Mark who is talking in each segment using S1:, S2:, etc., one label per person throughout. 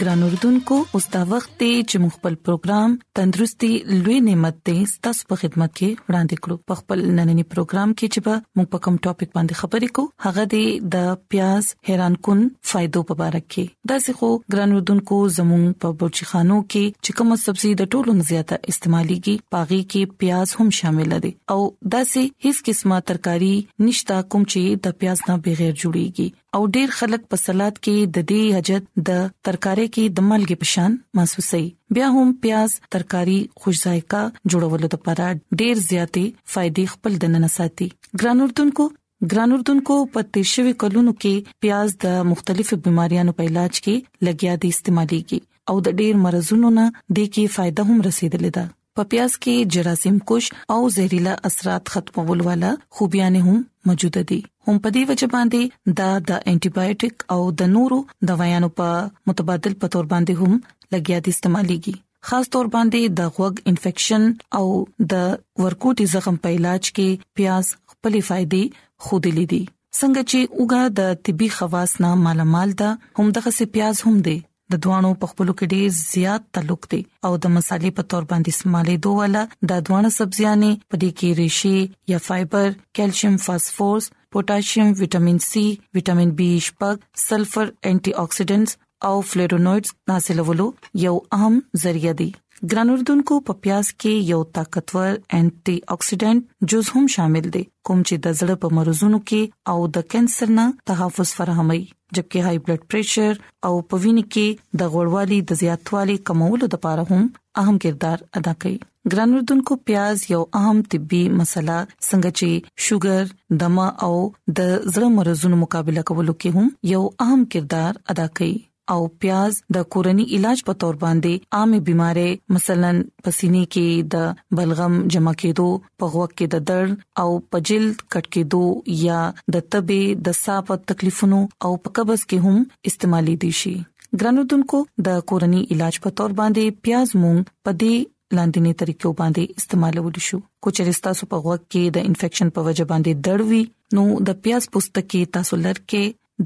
S1: ګران اردوونکو اوس دا وخت دی چې موږ خپل پروګرام تندرستي لوي نعمت دی ستاسو په خدمت کې وړاندې کړو په خپل نننې پروګرام کې چې به موږ په کوم ټاپک باندې خبرې کوو هغه دی د پیاز حیران کن فائدو په اړه کې دا سه خو ګران اردوونکو زموږ په بورچی خانو کې چې کومه سبزی د ټولو زیاته استعماليږي پاغي کې پیاز هم شامل دي او دا سه هیڅ قسمه ترکاری نشتا کوم چې د پیاز نه بغیر جوړیږي او ډیر خلک په سلاد کې د دې حاجت د ترکارې کې د مالګې پشان محسوسي بیا هم پیاز ترکاری خوش ذایقه جوړولو لپاره ډیر زیاتې فائدې خپل دننه ساتي ګران اردوونکو ګران اردوونکو په تیر شوی کلونو کې پیاز د مختلفو بيماريانو په علاج کې لګیا دي استعماليږي او د ډیر مرزونو نه د کې فائدہ هم رسیدلې ده په پیاز کې جراثیم کوش او زهريلا اثرات ختمول والا خوبيان هم موجود دي هم په دې وجه باندې دا د انټي بایوټیک او د نورو دوايانو په متبادل په تور باندې هم لګیا دي استعماليږي خاص تور باندې د غوګ انفیکشن او د ورکوټي زخم په علاج کې پیاز خپل فائدې خود لیدي څنګه چې اوګه د طبي خواص نه مالامال ده هم دغه سي پیاز هم دی د دوانو په خپل کې ډیر زیات تعلق دی او د مصالې په تور باندې استعمالې دوه والا د دوانه سبزيانې په دې کې ریشي یا فایبر کیلشیم فاسفورس پوتاشیم وټامین سي وټامین بي شپږ سلفر انټي اکسیډنټس او فلیټونویډز حاصلولو یو اهم ذریعہ دی ګرانوردونکو په پیاز کې یو طاقتور انټي اکسیډنټ جز هم شامل دی کوم چې د زړه په مرزونو کې او د کانسر نه تحفظ فراهمي جبکې های بلډ پريشر او په وینې کې د غوړوالي د زیاتوالي کمولو لپاره هم اهم کردار ادا کوي ګران اردوونکو پیاز یو اهم طبي مسله څنګه چې شوګر دمه او د زړه مرزونو مقابله کولو کې هم یو اهم کردار ادا کوي او پیاز د کورنی علاج په تور باندې عامه بيمارۍ مثلا پسینې کې د بلغم جمع کېدو په غوږ کې د درد او په جلد کټ کېدو یا د تبه د ساه په تکلیفونو او په قبض کې هم استعمالي دي شي ګرانودونکو د کورنی علاج په تور باندې پیاز مونږ په دې لاندینی طریقو باندې استعمالول شو کوچري تاسو په غوږ کې د انفیکشن په وجه باندې دړوي نو د پیاز پوستکی تاسو لرکه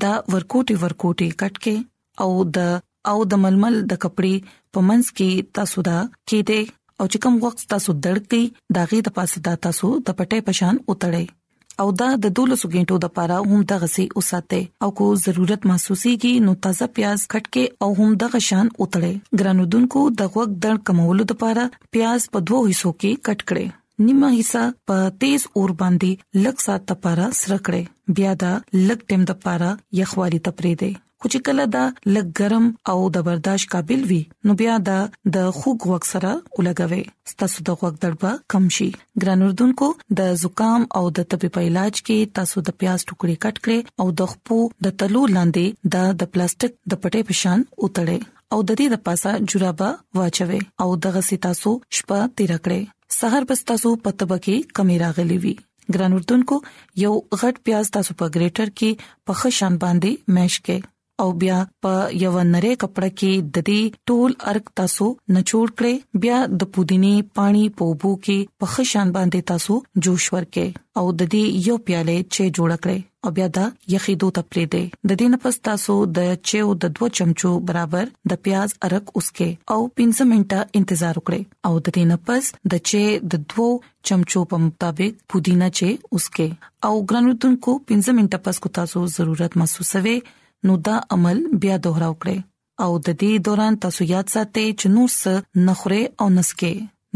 S1: دا ورکوټي ورکوټي کټ کې او د او د ململ د کپړې په منځ کې تاسو دا کې دې او چې کوم وخت تاسو دړک دی دا غي د پاسه دا تاسو د پټې پشان اوتړې او دا د 1200 غنټو د پاره هم د غسي اوساته او کو ضرورت محسوسيږي نو تازه پیاز کټ کې او هم د غشان اوتړې ګرانودونکو د غوګ دړ کمولو د پاره پیاز په دوه حصو کې کټ کړي نیمه حصہ په تیز اور باندې لږ سات لپاره سره کړئ بیا دا لږ ټیم لپاره یخوالي ته پرې دی خو چې کله دا لږ ګرم او د برداشت قابل وي نو بیا دا د خوګ وق سره ولګوي ستاسو د غوږ دړبه کم شي ګران اردوونکو د زکام او د تبي په علاج کې تاسو د پیاز ټوکړي کټ کړئ او د خپو د تلو لاندې د د پلاستیک د پټې پشان وتړئ او د دې د پاسه جورابه واچوي او دغه سیتاسو شپه تیر کړي سحر بس تاسو پته بکی کمی راغلی وي ګران اردوونکو یو غټ پیاز تاسو په ګریټر کې په خشان باندې مش کې او بیا په یو نری کپڑا کې د دې ټول ارک تاسو نچوړ کړئ بیا د پودینې پانی په وبو کې په خشان باندې تاسو جوش ورکې او د دې یو پیاله چې جوړ کړئ او بیا دا یخیدو ته پرې دی د دې نه پس تاسو د چیو د دوه چمچو برابر د پیاز ارک اوسکه او 15 منټه انتظار وکړئ او د دې نه پس د چی د دوه چمچو په مطابق پودینه چې اوسکه او ګرانوتونکو 15 منټه پس کو تاسو ضرورت محسوسوي نو دا عمل بیا دوهراو کړئ او د دې دوران تاسو یاد ساتئ چې نور څه نخره او نسکه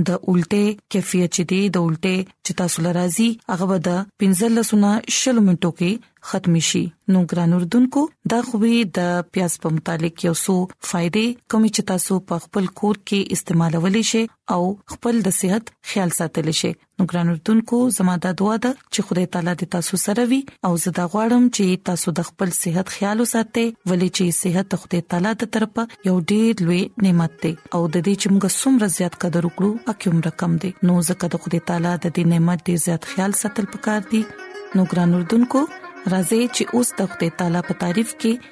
S1: د الټه کیفیت چې دی د الټه چې تاسو لرازي هغه به د 15 لسونه شل منټو کې ختم شي نو ګران اردوونکو دا خوې د پیاز په متعلق یو څو فائدې کوم چې تاسو په خپل کور کې استعمالول شي او خپل د صحت خیال ساتل شي نو ګران اردوونکو زما د دعا ده چې خدای تعالی دې تاسو سره وي او زه دا غواړم چې تاسو د خپل صحت خیال وساتئ ولې چې صحت خدای تعالی د طرفه یو ډېر لوی نعمت دی او د دې چې موږ څومره زیات قدر وکړو اکه هم رقم دی نو زکه د خدای تعالی د دې نعمت ډېر زیات خیال ساتل پکار دي نو ګران اردوونکو راځي چې اوس د خدای تعالی په تعریف کې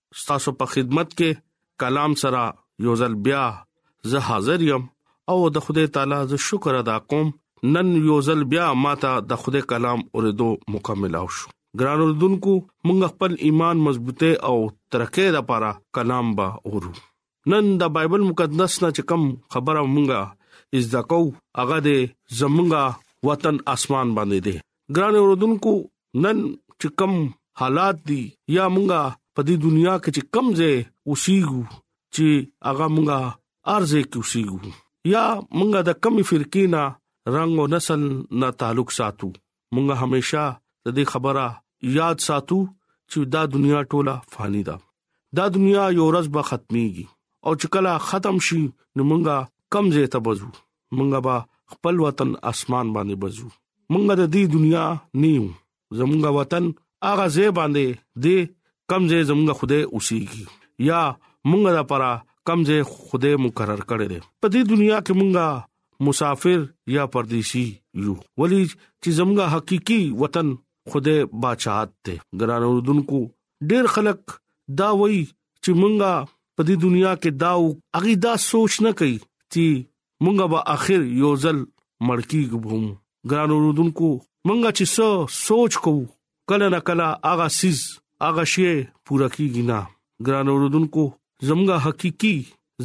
S1: ستاسو په
S2: خدمت کې کلام سره یو ځل بیا زه حاضر یم او د خدای تعالی زه شکر ادا کوم نن یو ځل بیا ماته د خدای کلام اوریدو مکمل او شو ګران اردوونکو موږ خپل ایمان مضبوطه او ترقه لپاره کلام با اورو نن د بایبل مقدس نه چې کوم خبره مونږه از دا کو هغه د زمونږه وطن اسمان باندې دي ګران اوردونکو نن چې کوم حالات دي یا مونږه په دې دنیا کې چې کم ځای اوسېګو چې هغه مونږه ارزه کې اوسېګو یا مونږه د کمی فرقې نه رنگ او نسل نه تعلق ساتو مونږه همیشه د دې خبره یاد ساتو چې دا دنیا ټوله فانی ده دا دنیا یو ورځ به ختميږي او چې کله ختم شي نو مونږه کم زه ته بزو مونږه به خپل وطن اسمان باندې بزو مونږه د دې دنیا نیو زمونږه وطن هغه زه باندې دې کم زه زمونږه خوده اوسېږي یا مونږه لپاره کم زه خوده مقرر کړی دی په دې دنیا کې مونږه مسافر یا پردیسی یو ولی چې زموږه حقيقي وطن خدای بادشاہت ته ګران اوردونکو ډیر خلک دا وایي چې مونږه په دې دنیا کې دا او اغي دا سوچ نه کوي چې مونږه به اخر یو ځل مړکی کوم ګران اوردونکو مونږه چې سو سوچ کو کله نه کله اغا سیز اغا شی پورا کیږي نه ګران اوردونکو زموږه حقيقي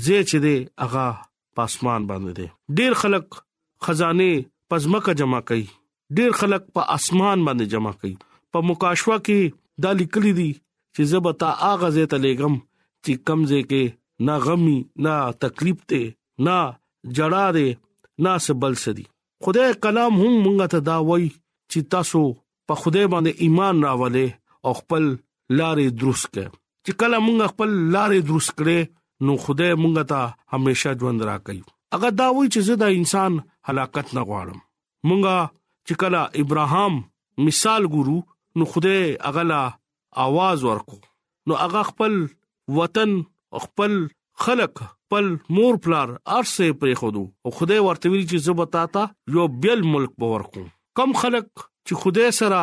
S2: زه چې ده اغا په اسمان باندې دی ډیر خلک خزانه په ځمکه جمع کوي ډیر خلک په اسمان باندې جمع کوي په مکاشوا کې دا لیکلي دي چې زبتا اغه زه ته لګم چې کمزه کې نه غمي نه تکلیف ته نه جړا ده نه سبل سدي خدای کلام هم مونږ ته دا وای چې تاسو په خدای باندې ایمان راولې او خپل لارې درست کړه چې کله مونږ خپل لارې درست کړې نو خدای مونږ ته همیشه ژوند راکړي اګه دا وایي چې زه دا انسان هلاکت نه غواړم مونږه چې کله ابراهام مثال ګورو نو خدای اغلا اواز ورکو نو هغه خپل وطن خپل خلک خپل مور پلار ارسه پرې خودو او خدای ورته ویل چې زه به تا ته یو بیل ملک باور کوم کم خلک چې خدای سره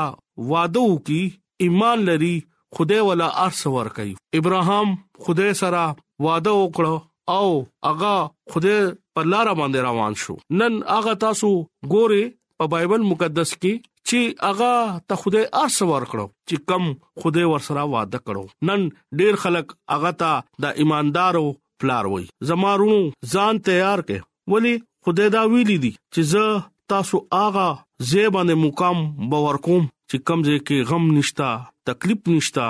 S2: وعده وکي ایمان لري خدای ولا ارسه ور کوي ابراهام خدای سره وعده وکړو او هغه خدای په لار باندې روان شو نن هغه تاسو ګوره په بایبل مقدس کې چې هغه ته خوده ارس ورکړو چې کم خوده ورسره وعده کړو نن ډیر خلک هغه ته د ایماندارو پلار وای زمارو ځان تیار کړي ولی خوده دا ویلي دي چې زه تاسو هغه زیبانه مقام باور کوم چې کمزې کې غم نشتا تکلیف نشتا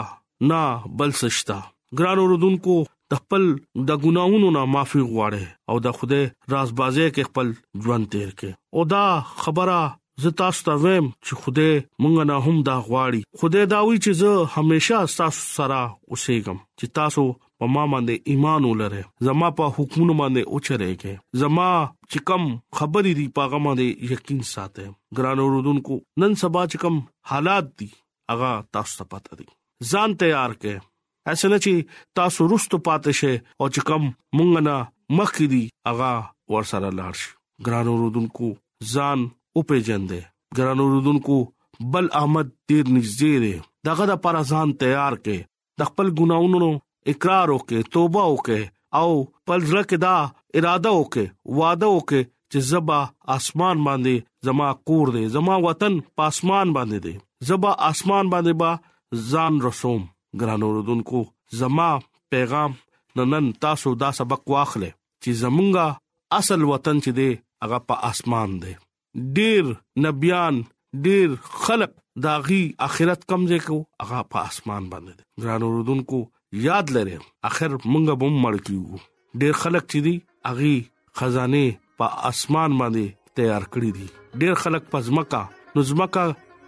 S2: نه بل سشتا ګران اوردونکو د خپل د ګناونو نه معافي غواړي او د خوده رازبازه کې خپل ژوند تیر کې او دا خبره زه تاسو ته ویم چې خوده مونږ نه هم دا غواړي خوده دا وی چې زه همیشه تاسو سره اوسېګم چې تاسو په ما باندې ایمان ولرئ زما په حکمونو باندې اوچرېږئ زما چې کم خبرې دي پاغه باندې یقین ساتئ ګران اوردونکو نن سبا چې کم حالات دي هغه تاسو ته پته دی ځان تیار کړئ اسه نه چې تاسو رستو پاتې شئ او چې کم مونږ نه مخکې دي هغه ور سره لاړ شي ګران اوردونکو ځان او پیجندې ګران اوردونکو بل احمد ډیر نږدې دی دغه د پر ځان تیار کړي د خپل ګناونو اقرار وکې توبه وکې او خپل ځل کې دا اراده وکې وعده وکې چې زبا اسمان باندې زما کور دې زما وطن پاسمان باندې دې زبا اسمان باندې با ځان رسوم ګران اوردونکو زما پیغام نن تاسو دا سبق واخلې چې زمونږه اصل وطن چې دې هغه په اسمان دې ډیر نبیان ډیر خلق داغي اخرت کم ځای کو هغه په اسمان باندې ګران اوردونکو یاد لرئ اخر مونږ به مړ کیو ډیر خلک چې دي اغي خزانه په اسمان باندې تیار کړی دي ډیر خلک په ځمکا نو ځمکا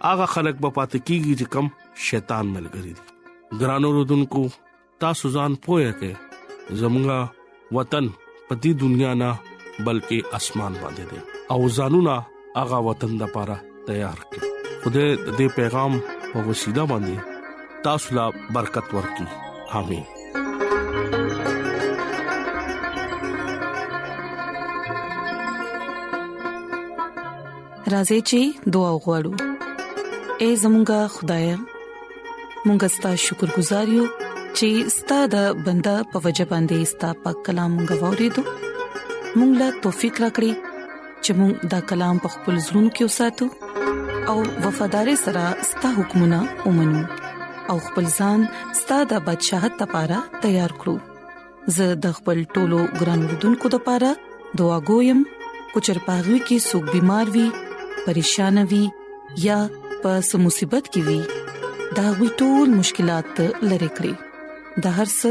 S2: هغه خلک په پاتې کیږي چې کم شیطان ملګری دي ګران اوردونکو تاسو ځان پوهه کې زمونږه وطن په دې دنیا نه بلکې اسمان باندې دی او ځانونه هغه وطن د پاره تیار کړ خدای دې پیغام په وسیله باندې تاسو لا برکت ورکړي امين
S1: راځي چې دعا وغوړو اے زمونږ خدای مونږ ستاسو شکر گزار یو چې ستاسو د بندا په وجه باندې ستاسو په کلام غوړې دو مونږ لا توفيق راکړي چې مونږ دا کلام په خپل زړونو کې وساتو او وفادار سره ستاسو حکمونه ومنو او خپل ځان ستاسو د بدشاہت لپاره تیار کړو زه د خپل ټولو ګران وردونکو لپاره دعا کوم کو چې پاغوي کې سګ بيمار وي پریشان وي یا په سمصيبت کې وي دا وي ټول مشکلات لری کړی د هر څه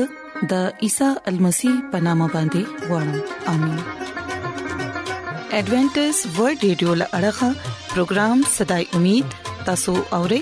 S1: د عیسی المسی پنامه باندې وړم امين ایڈونچر ورلد رادیو لړغا پروگرام صداي امید تاسو اورئ